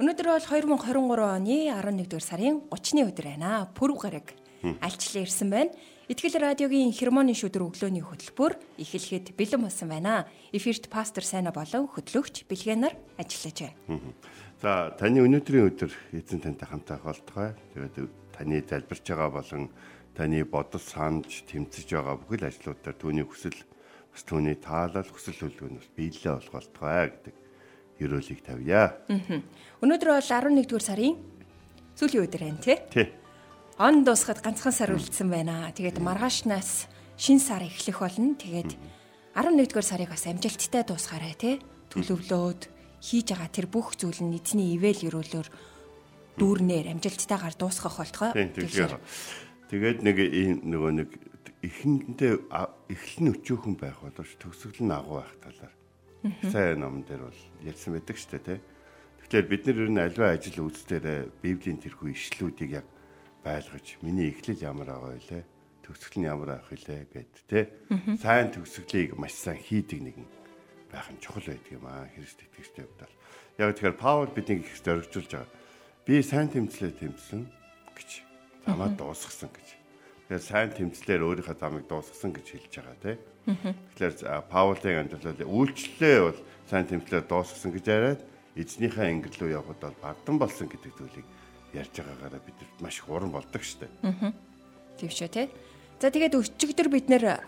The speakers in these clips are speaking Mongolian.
Өнөөдөр бол 2023 оны 11-р сарын 30-ны өдөр байна. Пүрв гараг альчлан ирсэн байна. Итгэл радиогийн хермоны шүдэр өглөөний хөтөлбөр эхлэхэд бэлэн болсон байна. Эфирт пастор Сайна болон хөтлөгч Бэлгэнаар ажиллаж байна. За таны өнөөдрийн өдөр эзэн тантай хамтаа голдгой. Тэгээд таны залбирч байгаа болон таны бодол санаж тэмцэж байгаа бүхэл ажлуудаар түүний хүсэл бас түүний таалал хүсэл хөдөлгөөнөөс биелээ болгоолтгой гэдэг ерөөлийг тавья. Өнөөдөр бол 11-р сарын сүүлийн өдөр байна тий. Тий. Он дуусахад ганцхан сар үлдсэн байна. Тэгээд маргаашнаас шин сар эхлэх болно. Тэгээд 11-р сарыг бас амжилттай дуусгаарай тий. Төлөвлөөд хийж байгаа тэр бүх зүйл нь эзний ивэл өрөөлөөр дүүрнээр амжилттайгаар дуусгах болтгой. Тэгээд нэг ийм нөгөө нэг ихэндээ эхлэн өчөөхөн байх боловч төгсгөл нь агуу байх талаар сайн ном дээр бол ярьсан байдаг шүү дээ тий. Тэгэхээр бид нар ер нь альва ажил үйлсдээр библийн тэрхүү ишлүүдийг яг байлгаж миний эхлэл ямар байгаа вэ? Төгсгөл нь ямар байх вэ гэд тий. Сайн төгсгөлийг маш сайн хийдэг нэгэн байх нь чухал байдаг юм аа Христ итгэжтэй хувьд. Яг тэгэхээр Паул биднийг их зоригжуулж байгаа. Би сайн тэмцлээ тэмцсэн гэж замаа дуусгасан гэж. Тэгэхээр сайн тэмцлэр өөрийнхөө замыг дуусгасан гэж хэлж байгаа тий. Тэгэхээр Паулийн амьдралыг үйлчлэлээ бол сайн тэмцлэр дуусгасан гэж яриад эзнийхээ англи руу явхад бол бардам болсон гэдэг зүйлийг ярьж байгаагаараа бид маш их уран болдог штэ. Аа. Тийм шүү те. За тэгээд өчигдөр бид нэр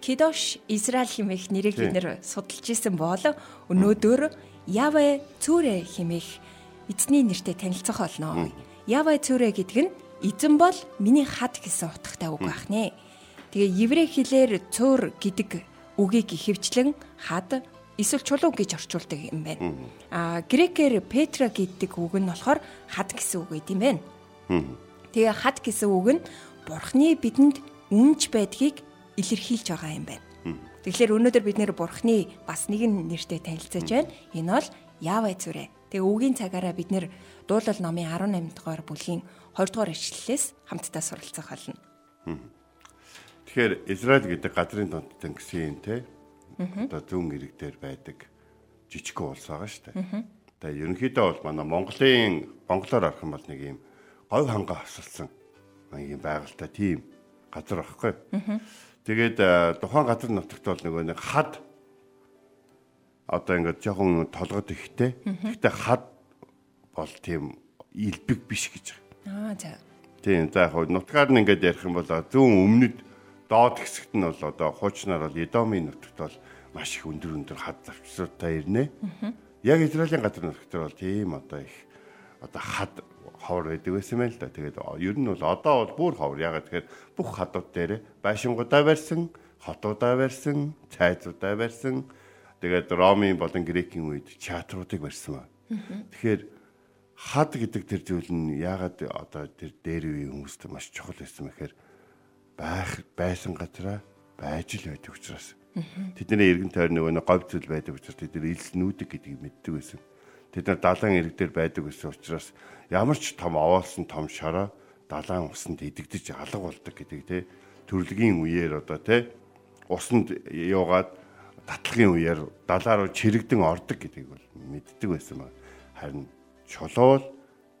Кидош Израиль хэмээх нэрийг бид нэр судалж исэн бол өнөөдөр Яве Цүрэ хэмээх эзний нэртэй танилцах болно. Яве Цүрэ гэдэг нь эзэн бол миний хад гэсэн утгатай үг байх нэ. Тэгээ еврей хэлээр цуур гэдэг үгийг ихэвчлэн хад эсвэл чулуу гэж орчуулдаг юм байна. А грекээр петра гэдэг үг нь болохоор хад гэсэн үг гэдэм байна. Тэгээ хад гэсэн үг нь бурхны бидэнд үнж байдгийг илэрхийлж байгаа юм байна. Тэгэхээр өнөөдөр бид нэр бурхны бас нэгэн нэртэй танилцаж байна. Энэ бол Яваа зүрэ. Тэгээ үгийн цагаараа бид нэр дуулал номын 18 дугаар бүлгийн 20 дугаар ишлэлээс хамтдаа суралцах болно. Тэгэхээр Израиль гэдэг газрын донд тэнгисийн те одоо зүүн ирэг дээр байдаг жижиг улс байгаа шүү дээ. Тэгээ ерөнхийдөө бол манай Монголын монголоор арах юм бол нэг юм говь хангаа хасалсан нэг юм байгальтай тийм газар байхгүй. Тэгээд тухайн газар нутагт бол нөгөө нэг хад одоо ингээд жоохон толгод ихтэй. Гэхдээ хад бол тийм илбэг биш гэж. Аа за. Тийм за яг нутгаар нь ингээд ярих юм бол зүүн өмнөд доод хэсэгт нь бол одоо хуучнаар бол Эдомын нутагт бол маш их өндөр өндөр хад завчруудтай ирнэ. Яг Израилийн газар нутагт бол тийм одоо их одоо хад ховор байдаг байсан юм л да. Тэгээд ер нь бол одоо бол бүр ховор. Ягаад тэгэхээр бүх хадууд дээр байшингуудаа барьсан, хотуудаа барьсан, цайзуудаа барьсан. Тэгээд Ромын болон Грекийн үед театруудыг барьсан ба. Тэгэхээр хад гэдэг тэр зүйл нь ягаад одоо тэр дээр үеийн хүмүүст маш чухал байсан мэхээр байх байсан газараа байж л байдаг учраас тэдний эргэн тойр нөгөө говь зүйл байдаг учраас тэд нар илс нүүдэг гэдгийг мэддэг байсан. Тэд нар далайн эрэг дээр байдаг гэсэн учраас ямар ч том овоолсон том шороо далайн усанд идэгдэж алга болдог гэдэг те төрөлгийн үеэр одоо те усанд яваад татлагын үеэр далаа руу чирэгдэн ордог гэдгийг бол мэддэг байсан ба харин чулуул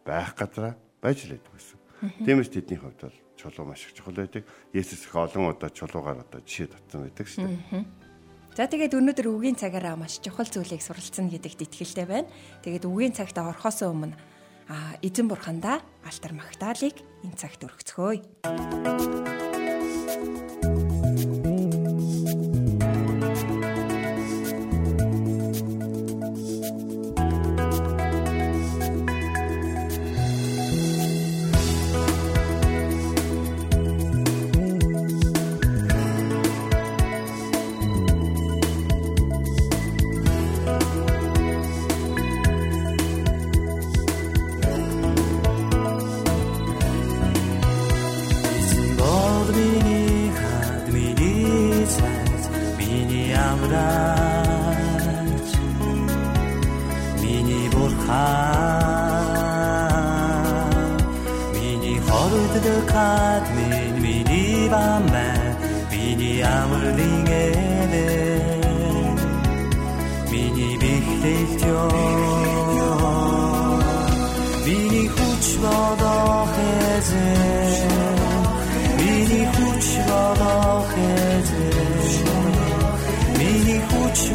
байх газараа байж л байдаг байсан. Тиймээс тэдний хувьд бол чулуу маш их чухал байдаг. Есүс их олон удаа чулуугаар одоо жишээ татсан байдаг шүү дээ. За тэгээд өнөөдөр үгийн цагаараа маш чухал зүйлийг суралцсан гэдэгт итгэлтэй байна. Тэгээд үгийн цагт орохоос өмнө эзэн бурхандаа алтар магтаалык энэ цагт өргөцгөөе.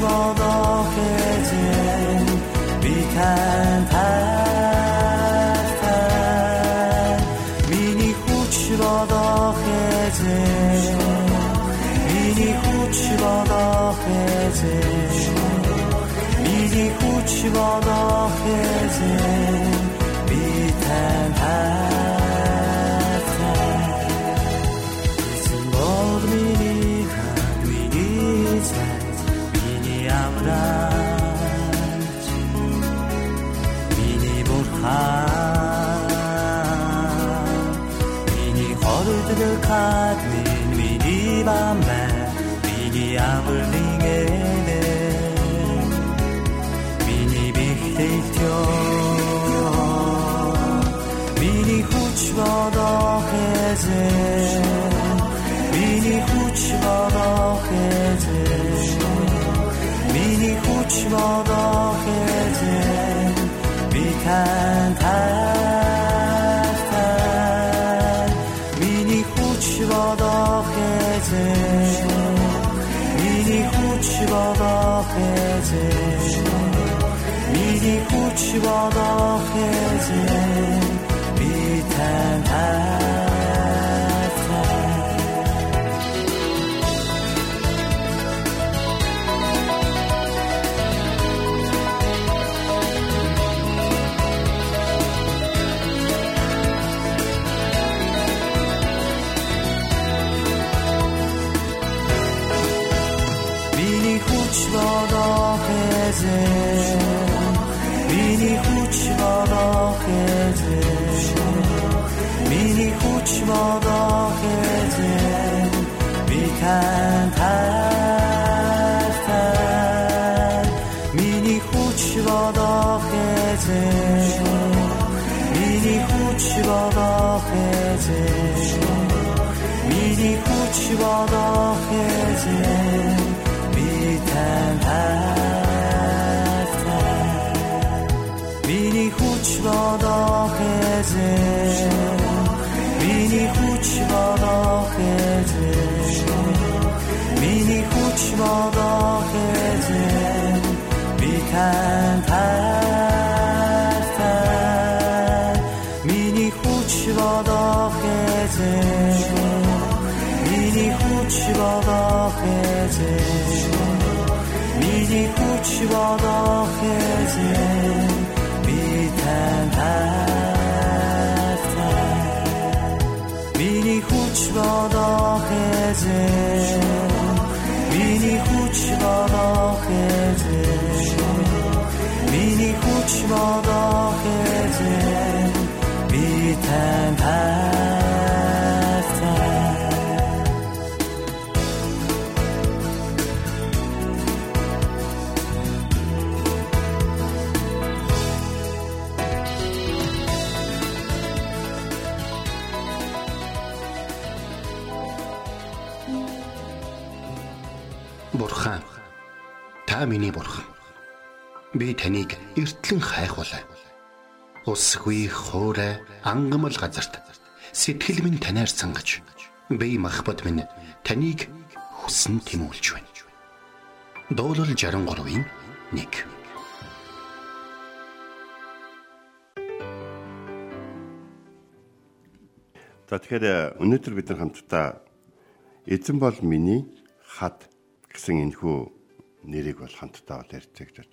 Хүч бодох эзэн би тань таатай миний хүч бодох эзэн миний хүч бодох эзэн миний хүч бодох эзэн би миний хордог хад минь миний бамбай миний амрлын элэ миний бихтэлт ёо миний хүч бодох эзэн миний хүч бодох эзэн миний хүч бодох эзэн би тань таатай хүч бодох эзэн хүч бодох эзэн Миний хүч бодох эзэн би тань таатай Миний хүч бодох эзэн Миний хүч бодох эзэн Миний хүч бодох эзэн би тань таатай Миний хүч бодох эзэн Миний Миний хүч бодох эзэн би тань Би таныг эртлэн хайхвалаа. Усгүй хоорой ангамл газарт сэтгэл минь танаар сангаж би махбат минь таныг хүсн тимүүлж байна. Дуулал 63-ийн 1 За тэгэхээр өнөөдөр бид нар хамтдаа эзэн бол миний хад гэсэн энэхүү нэрийг бол хамтдаа бол ярьцгааж.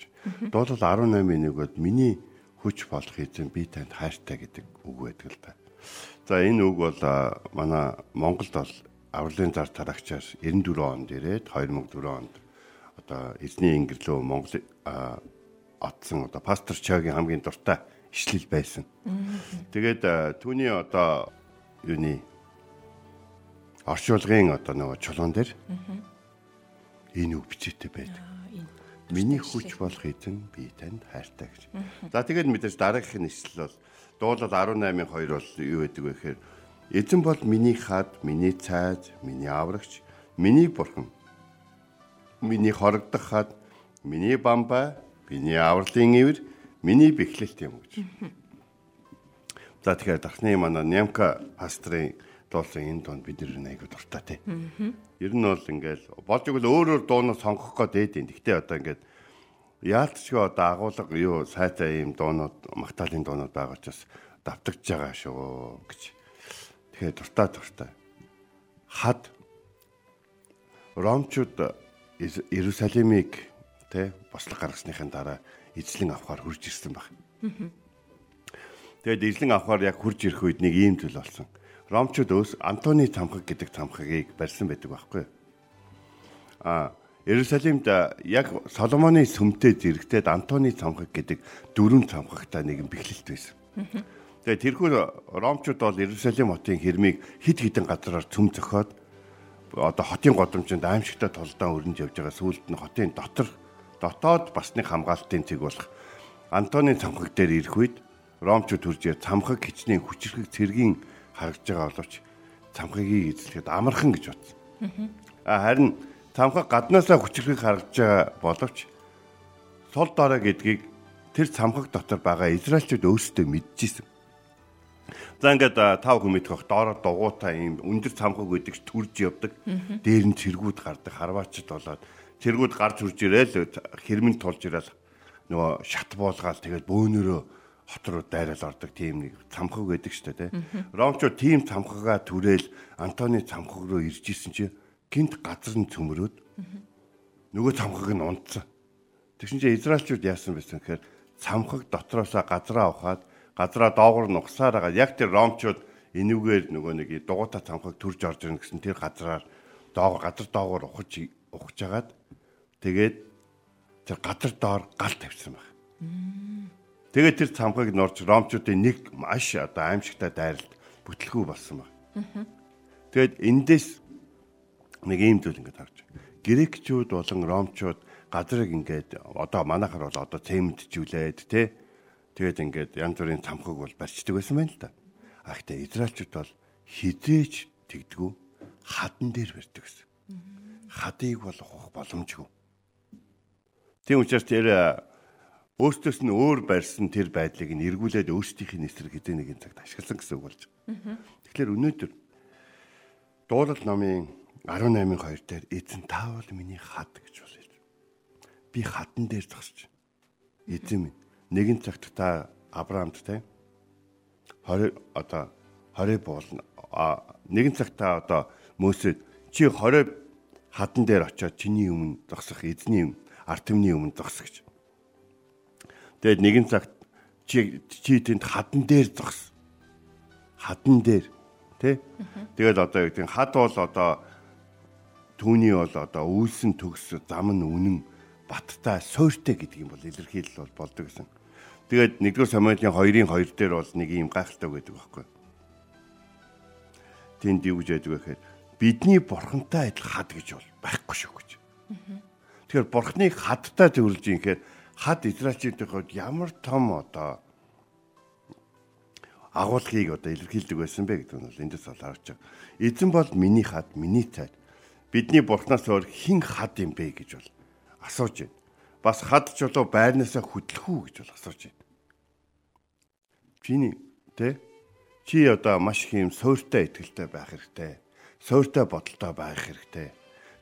Дуулал 18-ийн 1-д миний хүч болох эзэн би танд хайртай гэдэг үг байдаг л да. За энэ үг бол манай Монголд бол авралын зар тарагчаас 94 онд ирээд 2004 онд одоо эзний ингэрлөө Монгол а, отсон одоо пастор Чагийн хамгийн дуртай ишлэл байсан. Тэгээд түүний одоо юуны орчуулгын одоо нөгөө чулуун дээр энэ үг бичээтэй байдаг. Миний хүч болох эзэн би танд хайртай гэж. За тэгээд мэдээж дараагийнх нь эсэл бол дуулал 18-ын 2 бол юу гэдэг вэ гэхээр эзэн бол миний хад, миний цайз, миний аврагч, миний бурхан. Миний хорогдох хад, миний бамбай, миний авралын ивэр, миний бэхлэлт юм гэж. За тэгэхээр дархны манай Нямка пастрын дуулсан энэ дунд бид нэр айгуу дуртай тий. Ер нь бол ингээл болж игэл өөрөөр дуунаа сонгох гээд дээд. Гэхдээ одоо ингээд яалтчгүй одоо агуулга юу сайтай ийм дуунууд магтаалын дуунууд байгаа ч бас давтагч байгаа шүү гэж. Тэгэхээр дуртай дуртай. Хад Ромчууд Иерусалимыг тэ бослог гаргасныхын дараа эзлэн авахар хурж ирсэн баг. Тэгээд эзлэн авахар яг хурж ирэх үед нэг ийм зүйл болсон. Ромчууд өөс Антоны цамхаг гэдэг цамхагийг барьсан байдаг байхгүй. А Иерусалимд яг Соломоны сүмтэй зэрэгтэй Антоны цамхаг гэдэг дөрвөн цамхагтай нэгэн бэхлэлт байсан. Тэгээ тэрхүү Ромчууд бол Иерусалим хотын хэрмийг хид хідэн газараар цөм зөхиод одоо хотын годомчинд аимшигтай толдоо өрнөж явж байгаа сүүлд нь хотын дотор дотоод басны хамгаалтын цэг болох Антоны цамхаг дээр ирэх үед Ромчууд хүрж цамхаг хичнээн хүчрхэг цэргийн харагдж байгаа боловч цамхагийг эзлэхэд амархан гэж бодсон. А харин цамхаг гаднаасаа хүчрхэг харагдж байгаа боловч сул дорой гэдгийг тэр цамхаг дотор байгаа израилчууд өөрсдөө мэдчихсэн. За ингээд тав хүн мэдэх доороо дугуйтай ийм өндөр цамхаг гэдэг төрж явдаг. Дээр нь цэргүүд гардаг харваачд болоод цэргүүд гарч үрж ирээл хэрмэн тулж ирээл нөгөө шат буулгаал тэгээд бөөнөрөө хот руу дайрал ордог тийм нэг цамхаг байдаг шүү дээ. Ромчууд тийм цамхагаа түрээл Антоны цамхаг руу ирж исэн чи гинт газар нь цөмрөөд нөгөө цамхаг нь унтсан. Тэгсэн чи Израильчууд яасан бэ гэхээр цамхаг дотроосоо газараа ухаад газараа доогор нухсаар байгаа. Яг тэр ромчууд энүүгээр нөгөө нэг дугуйта цамхаг төрж орж ирнэ гэсэн тэр газраар доогор газар доогор ухаж ухаж агаад тэгээд тэр газар доор гал тавьсан байна. Тэгээд тэр цамхаг норж ромчуудын нэг маш одоо аимшигтай дайралт бүтлгүй болсон баг. Тэгээд эндээс нэг ийм зүйл ингээд харж. Грекчүүд болон ромчууд газрыг ингээд одоо манайхаар бол одоо цементжүүлээд те тэгээд ингээд янз бүрийн цамхаг бол барьцдаг байсан байна л да. А гэхдээ израилчууд бол хизээч тэгдэггүй хадан дээр барьдаг гэсэн. Хадыг бол ухах боломжгүй. Тийм учраас тэр өөртөөс нь өөр барьсан тэр байдлыг нь эргүүлээд өөрсдийнхээ нэсрэг хэзээ нэгэн цагт ашигласан гэсэн үг болж байна. Тэгэхээр өнөөдөр дуулал номын 18-ын 2 дээр эзэн таавал миний хад гэж болъё. Би хадан дээр зогсож байна. Эзэн минь нэгэн цагт та Авраамд те 20 одоо 20 болно. Нэгэн цагт та одоо Мөсөд чи 20 хадан дээр очиод чиний өмнө зогсох эзний өмнө арт өмнө зогсох гэж Тэгээд нэгэн цагт чи чи тэнд хадан дээр зогс. Хадан дээр тий? Тэгээд одоо яг тийм хад бол одоо түүний бол одоо үйлсэн төгс зам нь үнэн баттай суйртай гэдэг юм бол илэрхийлэл бол болдог гэсэн. Тэгээд 1-р Самуэлийн 2-ын 2 дээр бол нэг юм гайхалтай байдаг байхгүй. Тэнд юу гэж яддаг гэхээр бидний бурхантай адил хад гэж бол байхгүй шүү гэж. Тэгэхээр бурхныг хадтай зөвлөж юм гэхээр хад израилчүүдийн хувьд ямар том одоо агуулгыг одоо илэрхийлдэг байсан бэ гэдэг нь бол эндээс бол харж байгаа. Эзэн бол миний хад, миний цайд. Бидний бурхнаас өөр хэн хад юм бэ гэж бол асууж байна. Бас хад ч болоо байрнаасаа хөдлөх үү гэж бол асууж байна. Чиний тэ чи одоо маш их юм суйртай ихтэлтэй байх хэрэгтэй. Суйртай бодолтой байх хэрэгтэй.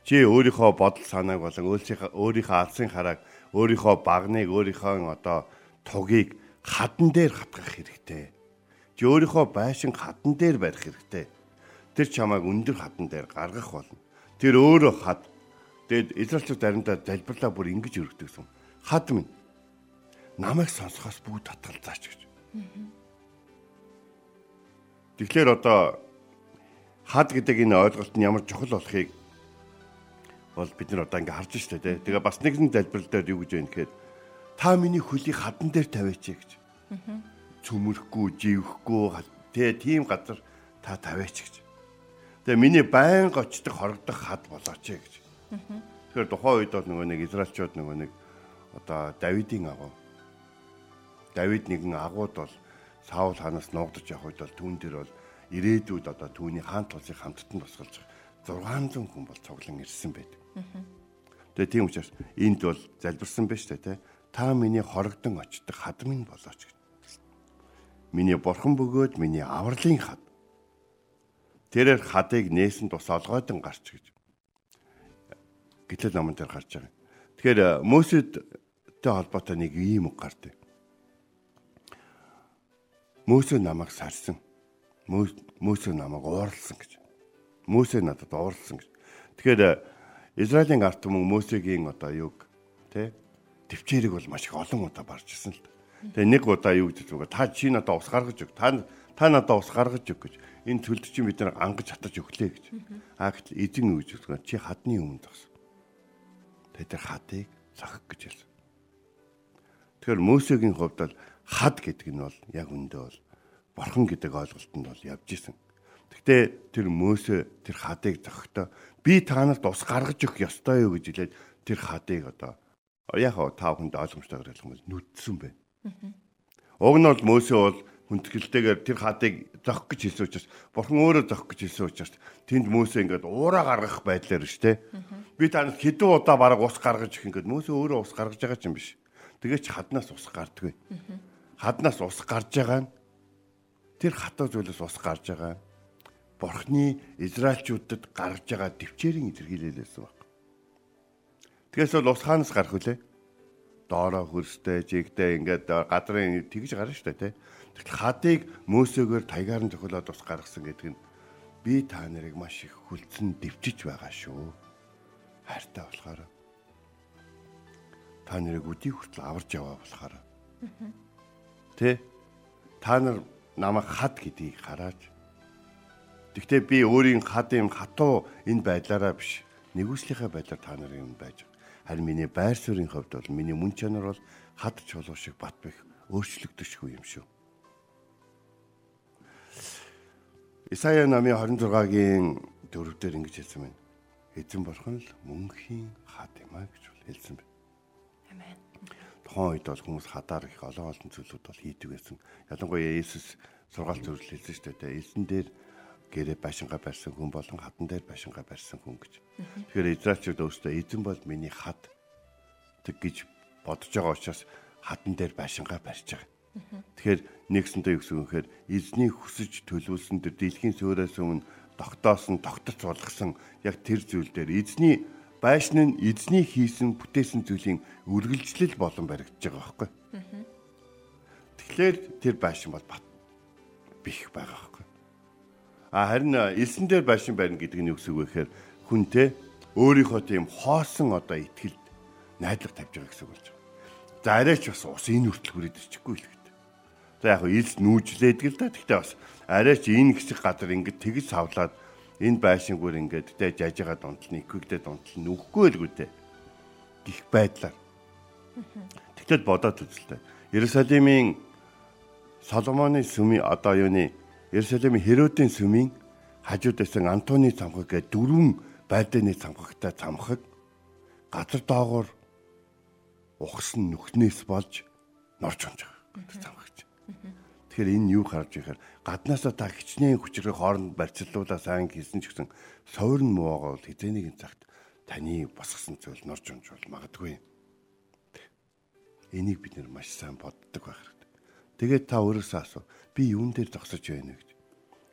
Чи өөрийнхөө бодол санааг болон өөрийнхөө өөрийнхөө алсын харааг өөрийнхөө багныг өөрийнхөө одоо тугийг хадан дээр хатгах хэрэгтэй. Чи өөрийнхөө байшин хадан дээр барих хэрэгтэй. Тэр чамайг өндөр хадан дээр гаргах болно. Тэр өөрөө хад. Тэгэд Израильчууд заримдаа залбирлаа бүр ингэж өргөдөгсөн. Хад минь намайг сонсохоос бүгд татгалзаач гэж. Тэгэхээр одоо хад гэдэг энэ ойлголт нь ямар чухал болохыг бол бид нар одоо ингээ харж штэ тий. Тэгээ бас нэгэн залбирал дээр юу гэж байна гэхээр та миний хөлийг хадан дээр тавиач гэж. Цөмөрөхгүй, живэхгүй тий тийм газар та тавиач гэж. Тэгээ миний байнга очдог хорогдох хад болооч гэж. Тэгэхээр тухайн үед бол нөгөө нэг израилчууд нөгөө нэг одоо Давидын агуу. Давид нэгэн агууд бол Саул хаанаас нуугдаж явах үед бол түүн дээр бол ирээдүйд одоо түүний хаан тулсыг хамттан тусгалж 600 хүн бол цуглан ирсэн байдаг. Тэгээ тийм учраас энд бол залбирсан байж таа те. Та миний хорогдон очдог хадмын болооч гэж. Миний бурхан бөгөөд миний авралын хад. Тэрээр хадыг нээсэн тус олгойдон гарч гэж. Гэтэл номон дээр гарч байгаа. Тэгэхээр Мөсөдтэй холбоотой нэг ийм үг гардаг. Мөсө намайг сарсан. Мөсө намайг уурлсан гэж. Мөсө надад уурлсан гэж. Тэгэхээр э, Израилийн ард түмэн Мөсегийн одоо юг тэ төвчээрийг бол маш их олон удаа барж ирсэн л. Тэгээ нэг удаа юу гэж зүгээр та чи надад ус гаргаж өг. Та та надад ус гаргаж өг гэж. Энэ төлд чинь бид нар ангаж хатаж өглөө гэж. Аа гэтэл эзэн үгж өгсөн. Чи хадны өмнө зогс. Тэгээ тэр хадыг зохих гэж хэлсэн. Тэгэхээр Мөсегийн хувьд бол хад гэдэг нь бол яг үндэ бол борхон гэдэг ойлголтод бол явж исэн. Гэхдээ тэр мөөсө тэр хадыг зохихдоо би танарт ус гаргаж өгөх ёстой юу гэж хэлээд тэр хадыг одоо яг та бүхэнд ойлгомжтойгоор хэлэх юм нүдсэн байна. Уг нь бол мөөсө бол хүндгэлтэйгээр тэр хадыг зохих гэж хэлсэн учраас бурхан өөрөө зохих гэж хэлсэн учраас тэнд мөөсө ингээд уураа гаргах байдлаар шүү дээ. Би танад хэдэн удаа бараг ус гаргаж их ингээд мөөсө өөрөө ус гаргаж байгаа ч юм биш. Тэгээ ч хаднаас ус гардггүй хаднаас ус гарч байгаа нь тэр хатуу зүйлээс ус гарч байгаа Бурхны Израильчуудад гаргаж байгаа төвчээрийн илэрхийлэлээс баг. Тэгээс бол ус хаанаас гарах вүлээ? Доороо хөрстэй, жигтэй ингээд гадрын тэгж гарна шүү дээ, тэ. Тэгтэл хадыг мөөсөөгөр таягаар нь зохиолоод ус гаргасан гэдэг нь би та нарыг маш их хүлцэн дэвчиж байгаа шүү. Хайртай болохоор та нарыг үдий хүртэл аварж яваа болохоор. Тэ? Та нар намайг хад гэдгийг хараач. Гэхдээ би өөрийн хад юм хатуу энэ байдлаараа биш. Нэгүслийнхээ байдлаар та нарын юм байж. Харин миний байр суурийн хувьд бол миний мөн чанар бол хад чулуу шиг бат бэх өөрчлөгдөшгүй юм шүү. Исая намын 26-гийн дөрөвдөр ингэж хэлсэн байна. Эзэн бурхан л мөнхийн хад юм а гэж хэлсэн байна тухайн үед бол хүмүүс хадаар их олон олон зүйлүүд бол хийдэг байсан. Ялангуяа Есүс сургаалт зөвлөл хэлсэн шүү дээ. Эзэн дээр гэрээ башингаа барьсан хүн болон хатан дээр башингаа барьсан хүн гэж. Тэгэхээр Израильчууд өөрсдөө эзэн бол миний хад гэж бодож байгаа учраас хатан дээр башингаа барьж байгаа. Тэгэхээр нэгсэнтэй юу гэсэн үг гэхээр эзний хүсэж төлөвлөсөн тэр дэлхийн сөөрөөс өмнө тогтоосон тогтоц болгосон яг тэр зүйл дээр эзний байшин нь эзний хийсэн бүтээсэн зүйлийн үргэлжлэл болон баригдаж байгаа байхгүй. Тэгэхээр тэр байшин бол бат бих байгаа. А харин элсэн дээр байшин байна гэдэг нь юу гэсэн үг вэ гэхээр хүнтэй өөрийнхөө тийм хоосон одоо ихтгэлд найдлага тавьж байгаа гэсэн үг болж байгаа. За арайч бас ус энэ хүртэл хүрээд ирчихгүй л гэдэг. За яг элс нүүжлээдэг л да. Гэхдээ бас арайч энэ хэсэг газар ингэж тэгж савлаад энэ байшингүүр ингээд тэ жажигаа дунтал нэгвэгдээ дунтал нүхгүй л гүтээ гих байдлаар тэгтэл бодоод үзэлтэй Иерусалимийн Соломоны сүмийн одоо юуны Иерусалимийн Херодын сүмийн хажууд байсан Антоны цамхаг гэдэг дөрвөн байдааны цамхагтай цамхаг газар доогоор ухсан нүхнээс болж норж унж байгаа цамхагч. Тэгэхээр энэ юу харж ихээр гаднаасаа та хичнээн хүчрэг хооронд барьцлуулаа сайн хийсэн ч гэсэн сойрн муугаа бол хизээний цагт таны босгосон зүйл норж унж бол магадгүй. Энийг бид нэр маш сайн боддог байх хэрэгтэй. Тэгээд та өөрөөсөө асуу. Би юун дээр зогсож байна гэж.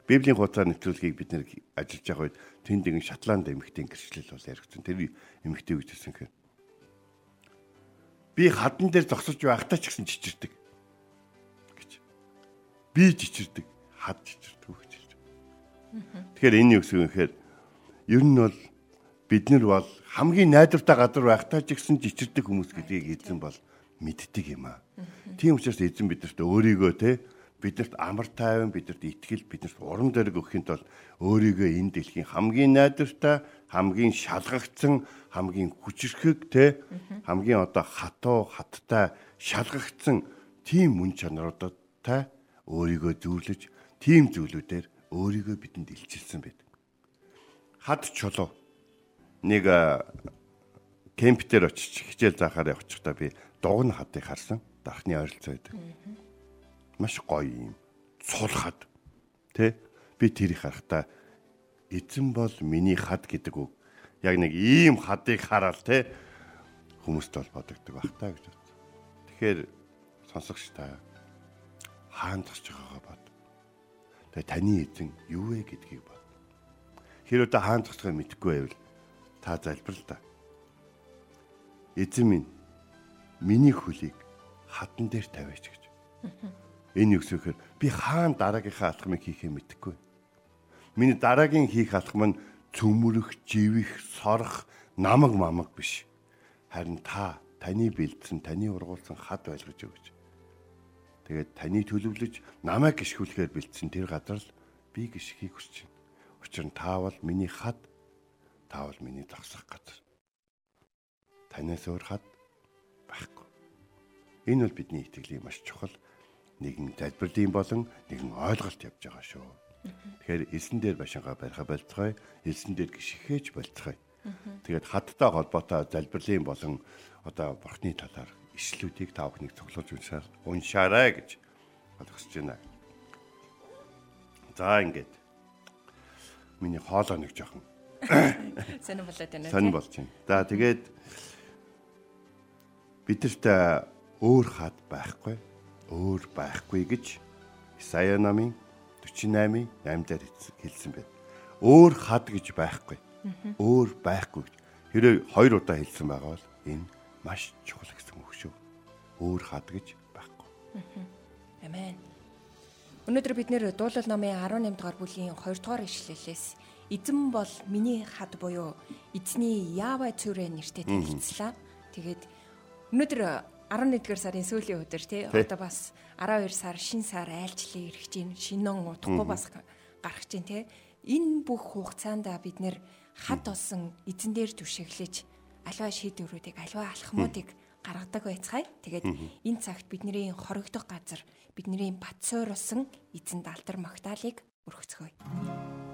Библийн хуудасаар нэвтрүүлгийг бид нэр ажиллаж байгаа үед тэнд нэгэн Шотланд эмэгтэй гэрчлэл бол яригдсан. Тэр эмэгтэй гэж хэлсэн хэрэг. Би хадан дээр зогсож байхдаа ч гэсэн чичирдэг би жичирдэг хад жичирдэг гэж хэлж. Тэгэхээр энэ юу гэсэн юм гэхээр ер нь бол бид нар бол хамгийн найдвартай газар байхдаа ч гэсэн жичирдэг хүмүүс гэдгийг эзэн бол мэддэг юм аа. Тийм учраас эзэн бидэрт өөрийгөө те бидэрт амар тайван бидэрт итгэл бидэрт урам зориг өгөхийн тулд өөрийгөө энэ дэлхийн хамгийн найдвартай хамгийн шалгагдсан хамгийн хүчрхэг те хамгийн одоо хатуу хаттай шалгагдсан тийм мөн чанаруудтай өөрийгөө зүүрлэж тийм зүйлүүдээр өөрийгөө бидэнд илчилсэн байдаг. Хад чулуу нэг кемп дээр очиж хичээл заахаар явчихдаа би дугна хадыг харсан. Дархны ойролцоо байдаг. Маш гоё юм. Сул хад. Тэ? Би тэрийг харахтаа эзэн бол миний хад гэдэг үг. Яг нэг ийм хадыг хараад тэ хүмүүст бол бодогддог бах та гэж бодсон. Тэгэхээр сонсогч та хаан тасч байгаагаа бод. Тэгээ таны эзэн юу вэ гэдгийг бод. Хэрвээ та хаан тасхыг мэдэхгүй байвал та залбирал та. Эзэн минь миний хөлийг хатан дээр тавиач гэж. Энэ юу гэхээр би хаана дараагийнхаа алхмыг хийхээ мэдэхгүй. Миний дараагийн хийх алхам нь цөмөрөх, живэх, сорох, намаг мамаг биш. Харин та таны бэлдсэн, таны ургуулсан хад байлгаж өгч. Тэгээд таны төлөвлөж, намайг гიშгүүлэхээр бэлдсэн тэр газар л би гიშхийг хүсэж байна. Учир нь та бол миний хад, та бол миний зогсох газар. Танаас өөр хад байхгүй. Энэ бол бидний итгэлийн маш чухал нэгэн залбирлын болон нэгэн ойлголт явж байгаа шүү. Тэгэхээр элсэн дээр башингаа бариха болцгоё, элсэн дээр гიშгэж болцгоё. Тэгээд хаттай холбоотой залбирлын болон одоо бурхны талаар ишлүүдийг та бүхнийг цуглуулж уншаар уншаарай гэж болгосч байна. За ингээд миний хоолоо нэг жоохон сонир болоод байна. сонир болж байна. За тэгээд бидэрт өөр хад байхгүй, өөр байхгүй гэж Исая намын 48-ийн 8 дээр хэлсэн байна. Өөр хад гэж байхгүй. Өөр байхгүй. Хэрэв хоёр удаа хэлсэн байгаа бол энэ маш чухал гэсэн үг шүү. Өөр хад гэж байхгүй. Амен. Өнөөдөр бид нэр дуулал номын 18 дугаар бүлгийн 2 дугаар ишлэлээс эзэн бол миний хад буюу эзний Яава цүрэ нэртэй танилцлаа. Тэгээд өнөөдөр 11-р сарын сүүлийн өдөр тий одоо бас 12 сар шин сар айлчлал ирэх чинь шинэн утгагүй бас гарах чинь тий. Энэ бүх хугацаанд бид нэр хад болсон эзэн дээр түшиглэж альва шийдвэрүүдийг альва алхмуудыг гаргадаг байцгаая. Тэгээд энэ цагт бидний хоригдох газар бидний бат суурилсан эзэн далдар магтаалыг өргөцгөөе.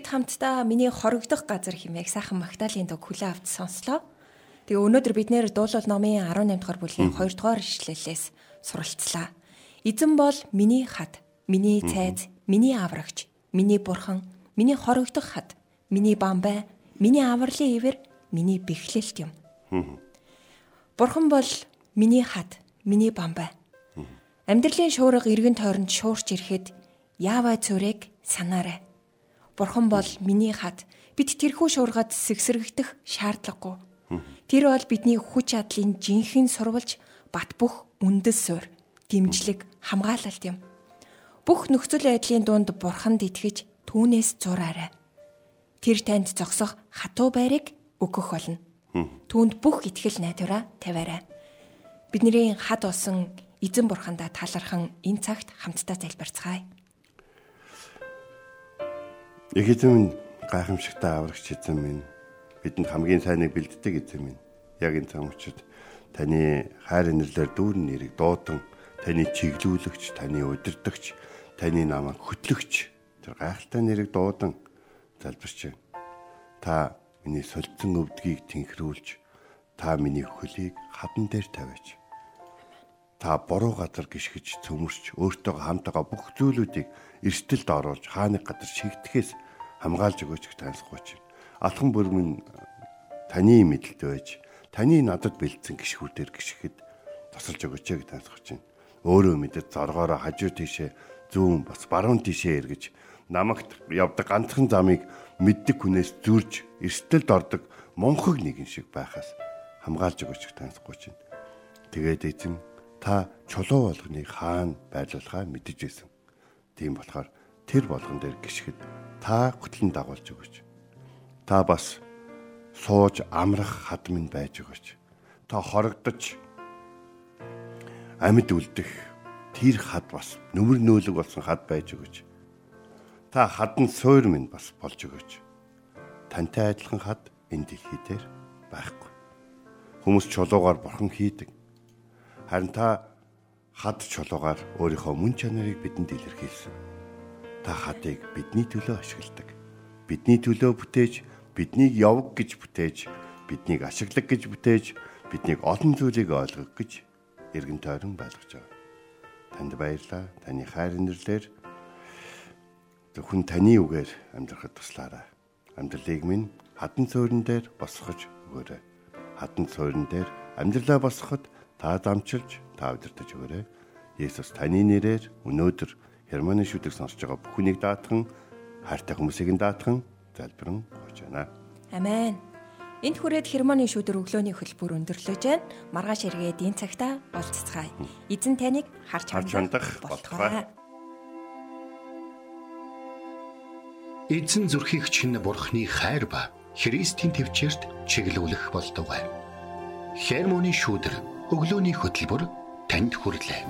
Бид хамтдаа миний хорогдох газар хэмээх сайхан Магдалины дог хүлээ авч сонслоо. Тэгээ өнөөдөр бид нэр дуулал номын 18 дугаар бүлгийн 2 дугаар ишлэлээс суралцлаа. Эзэн бол миний хад, миний цайз, миний аврагч, миний бурхан, миний хорогдох хад, миний бамбай, миний авралын ивэр, миний бэхлэлт юм. Бурхан бол миний хад, миний бамбай. Амьдралын шуурга эргэн тойронд шуурч ирэхэд яаваа цүрэг санаарай. Бурхан бол миний хад. Бид тэрхүү шуургаад сэгсрэгдэх шаардлагагүй. Тэр бол бидний хүч чадлын жинхэнэ сурвалж бат бөх үндэс суурь, дэмжлэг, хамгаалалт юм. Бүх нөхцөл байдлын дунд бурханд итгэж түүнээс зураарай. Тэр танд зогсох хатуу байрыг өгөх болно. Түүнд бүх итгэл найдвараа тавиарай. Бидний хад болсон эзэн бурхандаа талархан энэ цагт хамтдаа залбирцгаая. Их эзэн минь гайхамшигтай аврагч эзэн минь бидэнд хамгийн сайныг бэлддэг эзэн минь. Яг энэ цаг учид таны хайр инэрлэр дүүрэн нэрийг дуудан таны чиглүүлэгч, таны удирдагч, таны намайг хөтлөгч тэр гайхалтай нэрийг дуудан залбирч байна. Та миний солилцсон өвдгийг тэнхрүүлж та миний хөлийг хадан дээр тавиач. Та буруу газар гიშгэж цөмөрч өөртөө хамтаага бүх зүйлүүдийг эрсдэлд оруулж хааны гадар шигдэхээс хамгаалж өгөөч гэж танилцгууч. Алхан бүр минь таны мэдлэлд байж таны надад бэлдсэн гişгүүдээр гიშгэхэд тусалж өгөөч гэж танилцгууч. Өөрөө мэдээд зоргоороо хажуу тийшээ зүүн бас баруун тийшээ эргэж намагт явдаг ганцхан замыг мэддэг хүнээс зүрж эрсдэлд ордог монхог нэгэн шиг байхаас хамгаалж өгөөч гэж танилцгууч. Тэгээд эзэн та чулуу болгоныг хаана байрлуулахаа мэдэж байсан. Тийм болохоор тэр болгон дээр гიშгэд та хөтлөн дагуулж өгөөч. Та бас сууж амрах хад минь байж өгөөч. Та хорогдож амьд үлдэх тэр хад бас нүмер нөөлөг болсон хад байж өгөөч. Та хадан суур минь бас болж өгөөч. Тантай адилхан хад энэ дэлхий дээр байхгүй. Хүмүүс чулуугаар бурхан хийдэг. Харин та хад чулуугаар өөрийнхөө мөн чанарыг бидэнд илэрхийлсэн. Та хадыг бидний төлөө ашигладаг. Бидний төлөө бүтээж, биднийг явг гэж бүтээж, биднийг ашиглаг гэж бүтээж, биднийг олон зүйлийг ойлгох гэж эргэн тойрон байлгаж байгаа. Танд баярлалаа. Таны хайр инэрлэр хүн таны үгээр амьдрахад туслаарай. Амьдралыг минь хадан цөөрөн дээр босгож өгөөрэй. Хадан цөөрөн дээр амьдралаа босгоход та дамчилж та удирдах өгөөрэй. Есүс таны нэрээр өнөөдөр Германы шүдэг сонсож байгаа бүхнийг даатхан хайртай хүмүүсийг даатхан залбирэн гойж байна. Амен. Энд хүрээд Германы шүдэр өглөөний хөтөлбөр өндөрлөж байна. Маргааш эргээд энэ цагта болццгаая. Эзэн таныг харж хандах болтугай. Эзэн зүрхийг чинь бурхны хайр ба Христийн төвчөрт чиглүүлэх болтугай. Хермоны шүдэр өглөөний хөтөлбөр танд хүрэлээ.